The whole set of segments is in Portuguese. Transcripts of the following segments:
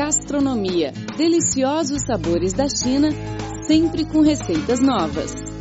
Gastronomia. Deliciosos sabores da China, sempre com receitas novas.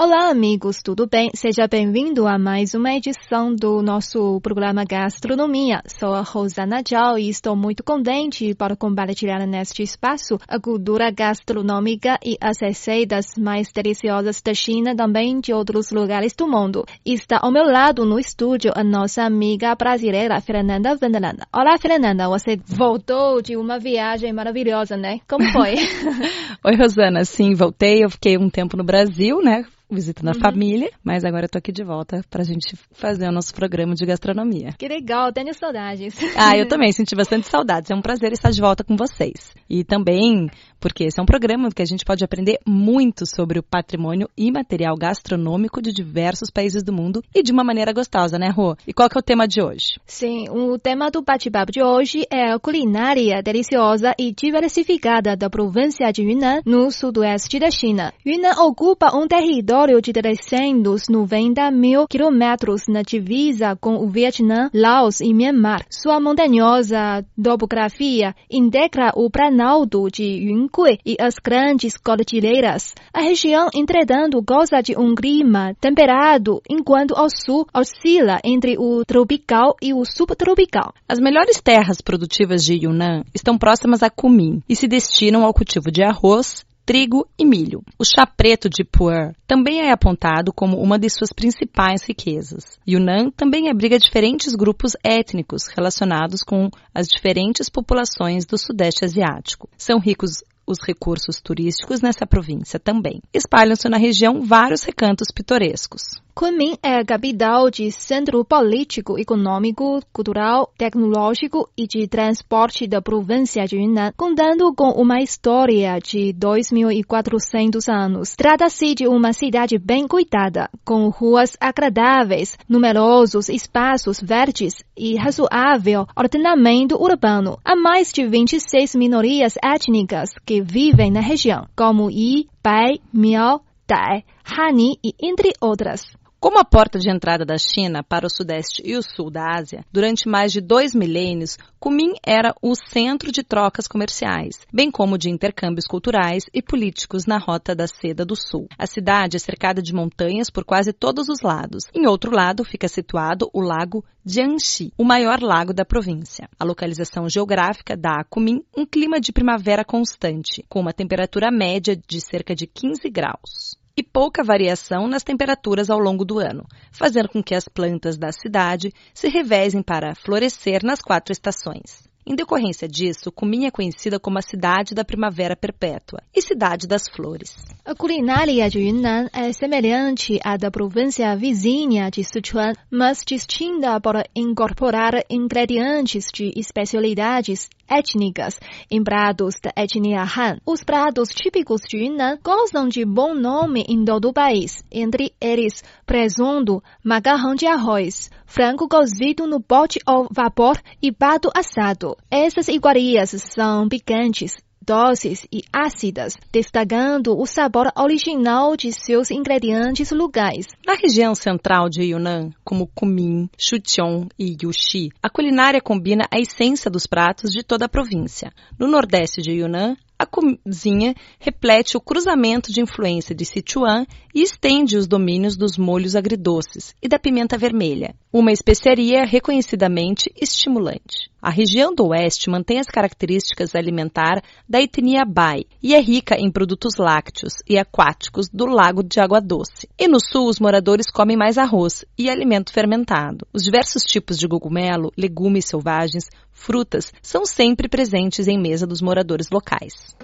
Olá, amigos, tudo bem? Seja bem-vindo a mais uma edição do nosso programa Gastronomia. Sou a Rosana Zhao e estou muito contente para compartilhar neste espaço a cultura gastronômica e as receitas mais deliciosas da China, também de outros lugares do mundo. Está ao meu lado no estúdio a nossa amiga brasileira Fernanda Vanderlanda. Olá, Fernanda, você voltou de uma viagem maravilhosa, né? Como foi? Oi, Rosana. Sim, voltei. Eu fiquei um tempo no Brasil, né? Visitando uhum. a família, mas agora eu tô aqui de volta pra gente fazer o nosso programa de gastronomia. Que legal, tenho saudades. Ah, eu também senti bastante saudades. É um prazer estar de volta com vocês. E também porque esse é um programa que a gente pode aprender muito sobre o patrimônio imaterial gastronômico de diversos países do mundo e de uma maneira gostosa, né, Rô? E qual que é o tema de hoje? Sim, o tema do bate-papo de hoje é a culinária deliciosa e diversificada da província de Yunnan, no sudoeste da China. Yunnan ocupa um território território de 390 mil quilômetros na divisa com o Vietnã, Laos e Myanmar. Sua montanhosa topografia integra o Planalto de Yunque e as grandes cordilheiras. A região, entretanto, goza de um clima temperado, enquanto ao sul oscila entre o tropical e o subtropical. As melhores terras produtivas de Yunnan estão próximas a Kunming e se destinam ao cultivo de arroz, trigo e milho. O chá preto de Pu'er também é apontado como uma de suas principais riquezas. Yunnan também abriga diferentes grupos étnicos relacionados com as diferentes populações do Sudeste Asiático. São ricos os recursos turísticos nessa província também. Espalham-se na região vários recantos pitorescos. Kunming é a capital de centro político, econômico, cultural, tecnológico e de transporte da província de Yunnan, contando com uma história de 2.400 anos. Trata-se de uma cidade bem cuidada, com ruas agradáveis, numerosos espaços verdes e razoável ordenamento urbano. Há mais de 26 minorias étnicas que vivem na região, como Yi, Bai, Miao, Dai, Hani e entre outras. Como a porta de entrada da China para o Sudeste e o Sul da Ásia, durante mais de dois milênios, Kunming era o centro de trocas comerciais, bem como de intercâmbios culturais e políticos na Rota da Seda do Sul. A cidade é cercada de montanhas por quase todos os lados. Em outro lado fica situado o Lago Jiangxi, o maior lago da província. A localização geográfica dá a Kunming um clima de primavera constante, com uma temperatura média de cerca de 15 graus pouca variação nas temperaturas ao longo do ano, fazendo com que as plantas da cidade se revezem para florescer nas quatro estações. Em decorrência disso, Kunming é conhecida como a cidade da primavera perpétua e cidade das flores. A culinária de Yunnan é semelhante à da província vizinha de Sichuan, mas distinta por incorporar ingredientes de especialidades étnicas em pratos da etnia Han. Os pratos típicos de Yunnan gozam de bom nome em todo o país, entre eles presunto, macarrão de arroz, frango cozido no pote ao vapor e pato assado. Essas iguarias são picantes, doces e ácidas, destacando o sabor original de seus ingredientes locais. Na região central de Yunnan, como Kunming, Shuqiong e Yuxi, a culinária combina a essência dos pratos de toda a província. No nordeste de Yunnan, a cozinha replete o cruzamento de influência de Sichuan e estende os domínios dos molhos agridoces e da pimenta vermelha, uma especiaria reconhecidamente estimulante. A região do oeste mantém as características alimentar da etnia Bai e é rica em produtos lácteos e aquáticos do lago de água doce. E no sul, os moradores comem mais arroz e alimento fermentado. Os diversos tipos de cogumelo, legumes selvagens, frutas são sempre presentes em mesa dos moradores locais.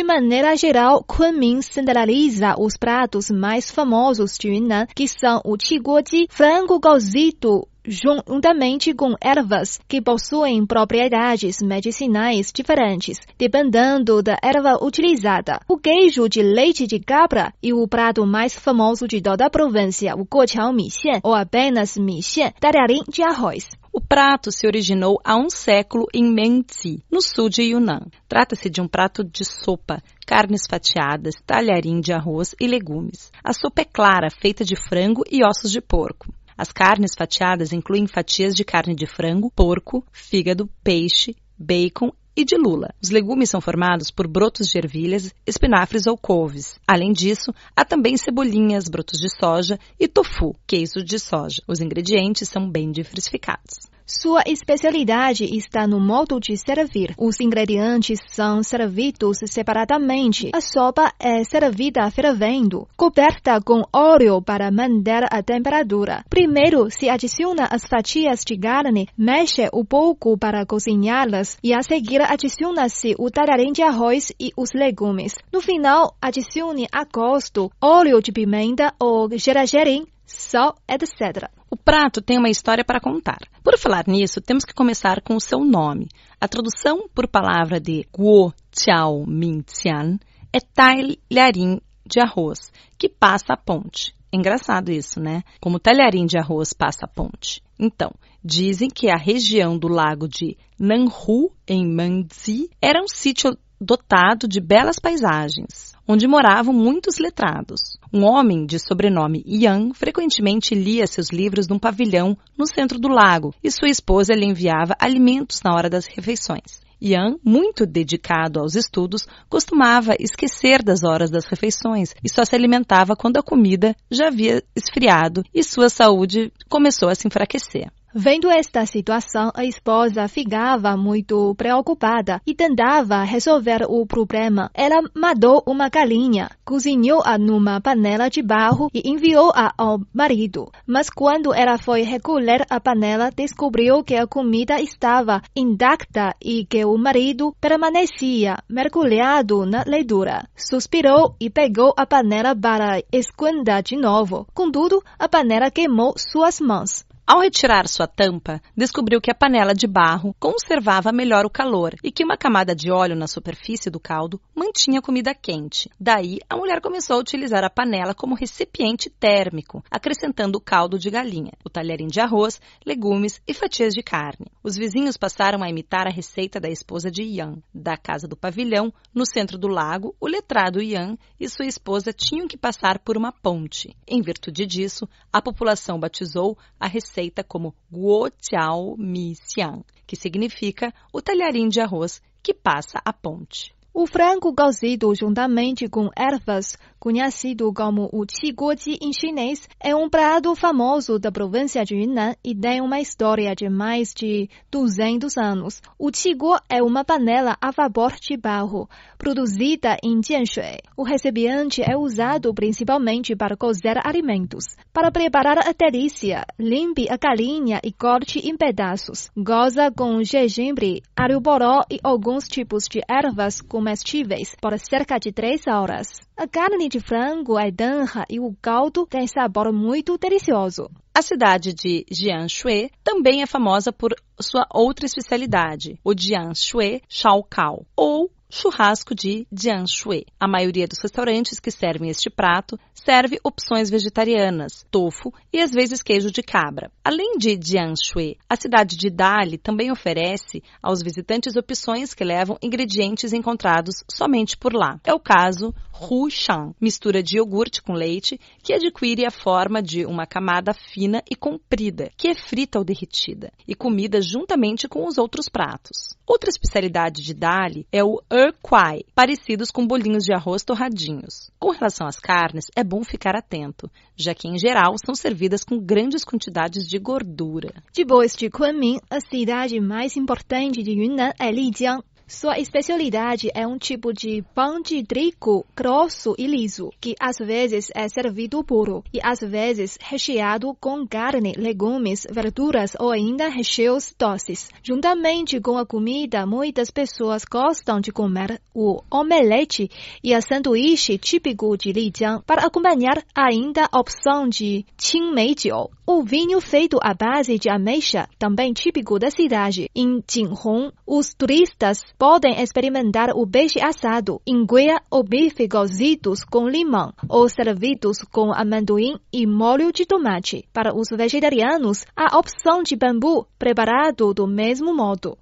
De maneira geral, Kunming centraliza os pratos mais famosos de Yunnan, que são o qiguoji, frango cozido, juntamente com ervas que possuem propriedades medicinais diferentes, dependendo da erva utilizada. O queijo de leite de cabra e o prato mais famoso de toda a província, o guoqiao mi ou apenas mi talharim de arroz. O prato se originou há um século em Mengzi, no sul de Yunnan. Trata-se de um prato de sopa, carnes fatiadas, talharim de arroz e legumes. A sopa é clara, feita de frango e ossos de porco. As carnes fatiadas incluem fatias de carne de frango, porco, fígado, peixe, bacon e de lula. Os legumes são formados por brotos de ervilhas, espinafres ou couves. Além disso, há também cebolinhas, brotos de soja e tofu, queijo de soja. Os ingredientes são bem diversificados. Sua especialidade está no modo de servir. Os ingredientes são servidos separadamente. A sopa é servida fervendo, coberta com óleo para manter a temperatura. Primeiro se adiciona as fatias de carne, mexe um pouco para cozinhá-las e a seguir adiciona-se o talharim de arroz e os legumes. No final, adicione a gosto óleo de pimenta ou gergelim, sal, etc. O prato tem uma história para contar. Por falar nisso, temos que começar com o seu nome. A tradução por palavra de Guo Chiao Min Tian é talharim de arroz, que passa a ponte. Engraçado isso, né? Como talharim de arroz passa a ponte. Então, dizem que a região do lago de Nanhu, em Manzi, era um sítio dotado de belas paisagens, onde moravam muitos letrados. Um homem de sobrenome Yang frequentemente lia seus livros num pavilhão no centro do lago e sua esposa lhe enviava alimentos na hora das refeições. Yang, muito dedicado aos estudos, costumava esquecer das horas das refeições e só se alimentava quando a comida já havia esfriado e sua saúde começou a se enfraquecer. Vendo esta situação, a esposa ficava muito preocupada e tentava resolver o problema. Ela matou uma galinha, cozinhou-a numa panela de barro e enviou-a ao marido. Mas quando ela foi recolher a panela, descobriu que a comida estava intacta e que o marido permanecia mergulhado na leitura. Suspirou e pegou a panela para esconder de novo. Contudo, a panela queimou suas mãos. Ao retirar sua tampa, descobriu que a panela de barro conservava melhor o calor e que uma camada de óleo na superfície do caldo mantinha a comida quente. Daí, a mulher começou a utilizar a panela como recipiente térmico, acrescentando o caldo de galinha, o talherim de arroz, legumes e fatias de carne. Os vizinhos passaram a imitar a receita da esposa de Yang. Da casa do pavilhão, no centro do lago, o letrado Yang e sua esposa tinham que passar por uma ponte. Em virtude disso, a população batizou a receita aceita como Guo Jiao Mi Xiang, que significa o talharim de arroz que passa a ponte. O frango cozido juntamente com ervas, conhecido como o qiguoji em chinês, é um prato famoso da província de Yunnan e tem uma história de mais de 200 anos. O qiguo é uma panela a vapor de barro, produzida em Jianshui. O recipiente é usado principalmente para cozer alimentos. Para preparar a delícia, limpe a galinha e corte em pedaços. Goza com gengibre, alho poró e alguns tipos de ervas com comestíveis por cerca de três horas. A carne de frango é denra e o caldo tem sabor muito delicioso. A cidade de Jianshui também é famosa por sua outra especialidade, o Jianshui Shaokao, ou churrasco de jianshui. A maioria dos restaurantes que servem este prato serve opções vegetarianas, tofu e às vezes queijo de cabra. Além de jianshui, a cidade de Dali também oferece aos visitantes opções que levam ingredientes encontrados somente por lá. É o caso Hu Shan, mistura de iogurte com leite que adquire a forma de uma camada fina e comprida, que é frita ou derretida e comida juntamente com os outros pratos. Outra especialidade de Dali é o Er Kwai, parecidos com bolinhos de arroz torradinhos. Com relação às carnes, é bom ficar atento, já que em geral são servidas com grandes quantidades de gordura. Depois de Kunming, a cidade mais importante de Yunnan é Lijiang. Sua especialidade é um tipo de pão de trigo grosso e liso, que às vezes é servido puro e às vezes recheado com carne, legumes, verduras ou ainda recheios doces. Juntamente com a comida, muitas pessoas gostam de comer o omelete e a sanduíche típico de Lijiang. Para acompanhar, ainda a opção de qingmeijiu, o vinho feito à base de ameixa, também típico da cidade. Em Jinhong, os turistas podem experimentar o peixe assado, enguia ou bife cozidos com limão ou servidos com amendoim e molho de tomate. Para os vegetarianos, a opção de bambu, preparado do mesmo modo.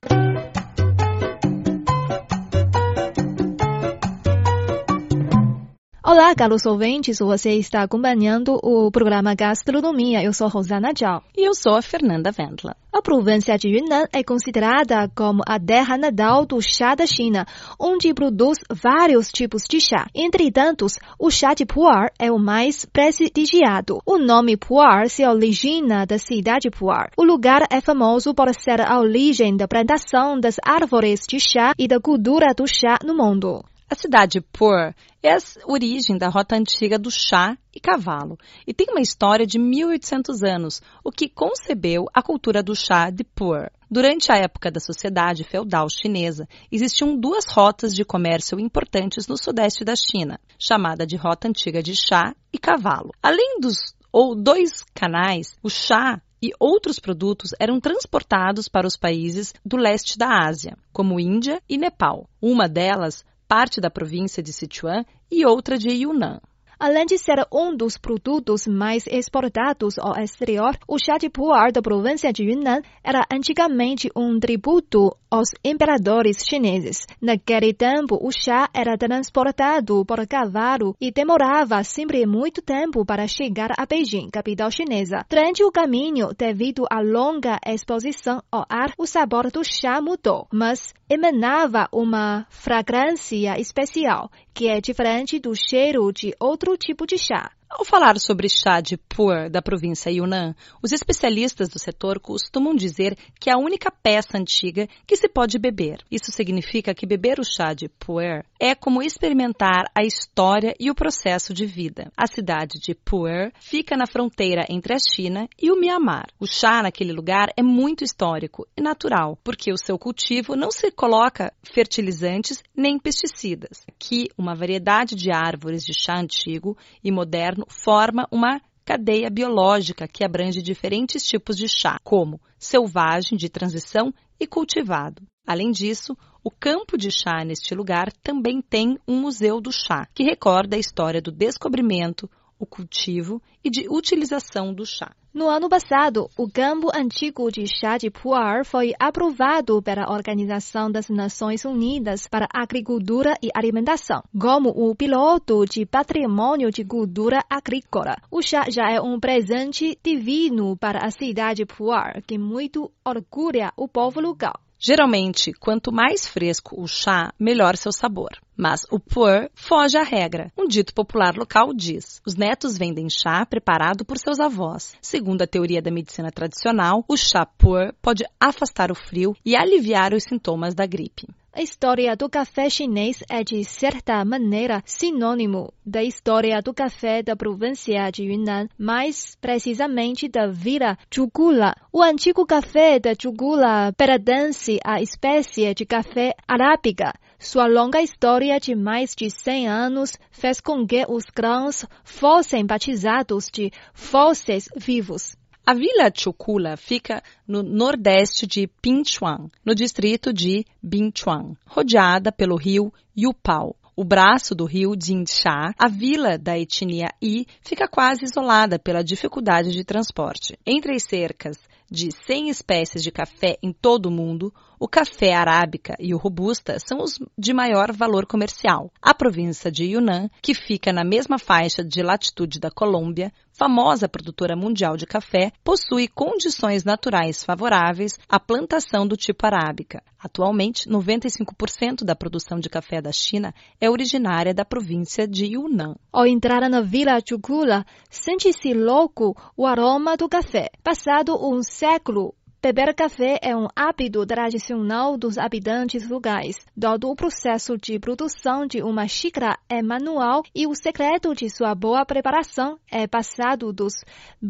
Olá, caros ouvintes, você está acompanhando o programa Gastronomia. Eu sou Rosana Zhao. E eu sou a Fernanda Vendla. A província de Yunnan é considerada como a terra natal do chá da China, onde produz vários tipos de chá. Entretanto, o chá de Pu'er é o mais prestigiado. O nome Pu'er se origina da cidade Pu'er. O lugar é famoso por ser a origem da plantação das árvores de chá e da cultura do chá no mundo. A cidade Pur é a origem da rota antiga do chá e cavalo e tem uma história de 1800 anos, o que concebeu a cultura do chá de Pur. Durante a época da sociedade feudal chinesa, existiam duas rotas de comércio importantes no sudeste da China, chamada de Rota Antiga de Chá e Cavalo. Além dos ou dois canais, o chá e outros produtos eram transportados para os países do leste da Ásia, como Índia e Nepal. Uma delas parte da província de Sichuan e outra de Yunnan. Além de ser um dos produtos mais exportados ao exterior, o chá de pu'er da província de Yunnan era antigamente um tributo aos imperadores chineses. Naquele tempo, o chá era transportado por cavalo e demorava sempre muito tempo para chegar a Beijing, capital chinesa. Durante o caminho, devido à longa exposição ao ar, o sabor do chá mudou, mas emanava uma fragrância especial, que é diferente do cheiro de outro tipo de chá. Ao falar sobre chá de pu'er da província Yunnan, os especialistas do setor costumam dizer que é a única peça antiga que se pode beber. Isso significa que beber o chá de pu'er é como experimentar a história e o processo de vida. A cidade de Pu'er fica na fronteira entre a China e o Mianmar. O chá naquele lugar é muito histórico e natural, porque o seu cultivo não se coloca fertilizantes nem pesticidas. Aqui, uma variedade de árvores de chá antigo e moderno forma uma cadeia biológica que abrange diferentes tipos de chá, como selvagem, de transição e cultivado. Além disso, o campo de chá neste lugar também tem um museu do chá, que recorda a história do descobrimento, o cultivo e de utilização do chá. No ano passado, o campo antigo de chá de Pu'er foi aprovado pela Organização das Nações Unidas para Agricultura e Alimentação, como o piloto de patrimônio de cultura agrícola. O chá já é um presente divino para a cidade de Pu'er, que muito orgulha o povo local. Geralmente, quanto mais fresco o chá, melhor seu sabor. Mas o pu'er foge à regra. Um dito popular local diz: os netos vendem chá preparado por seus avós. Segundo a teoria da medicina tradicional, o chá pu'er pode afastar o frio e aliviar os sintomas da gripe. A história do café chinês é, de certa maneira, sinônimo da história do café da província de Yunnan, mais precisamente da vila Zhugula. O antigo café da Zhugula pertence à espécie de café arábica. Sua longa história de mais de 100 anos fez com que os grãos fossem batizados de fósseis vivos. A Vila Chukula fica no nordeste de Pinchuan, no distrito de Binchuan, rodeada pelo rio Yupao. O braço do rio Jinsha, a vila da etnia I, fica quase isolada pela dificuldade de transporte. Entre as cercas de 100 espécies de café em todo o mundo, o café arábica e o robusta são os de maior valor comercial. A província de Yunnan, que fica na mesma faixa de latitude da Colômbia, famosa produtora mundial de café, possui condições naturais favoráveis à plantação do tipo arábica. Atualmente, 95% da produção de café da China é originária da província de Yunnan. Ao entrar na vila Chukula, sente-se louco o aroma do café. Passado um século Beber café é um hábito tradicional dos habitantes locais. Todo o processo de produção de uma xícara é manual e o segredo de sua boa preparação é passado dos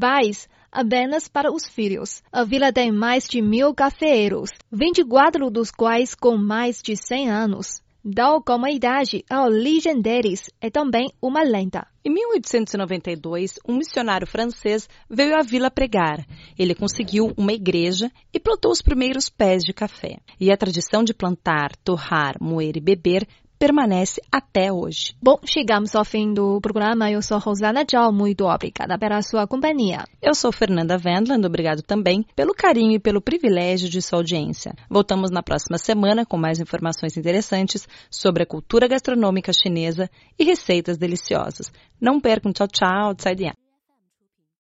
pais apenas para os filhos. A vila tem mais de mil cafeeiros, 24 dos quais com mais de 100 anos. Dal como idade a origem deles é também uma lenda. Em 1892, um missionário francês veio à vila pregar. Ele conseguiu uma igreja e plantou os primeiros pés de café. E a tradição de plantar, torrar, moer e beber permanece até hoje. Bom, chegamos ao fim do programa. Eu sou Rosana Tchau. Muito obrigada pela sua companhia. Eu sou Fernanda Wendland. Obrigado também pelo carinho e pelo privilégio de sua audiência. Voltamos na próxima semana com mais informações interessantes sobre a cultura gastronômica chinesa e receitas deliciosas. Não percam. Tchau, tchau. Tsai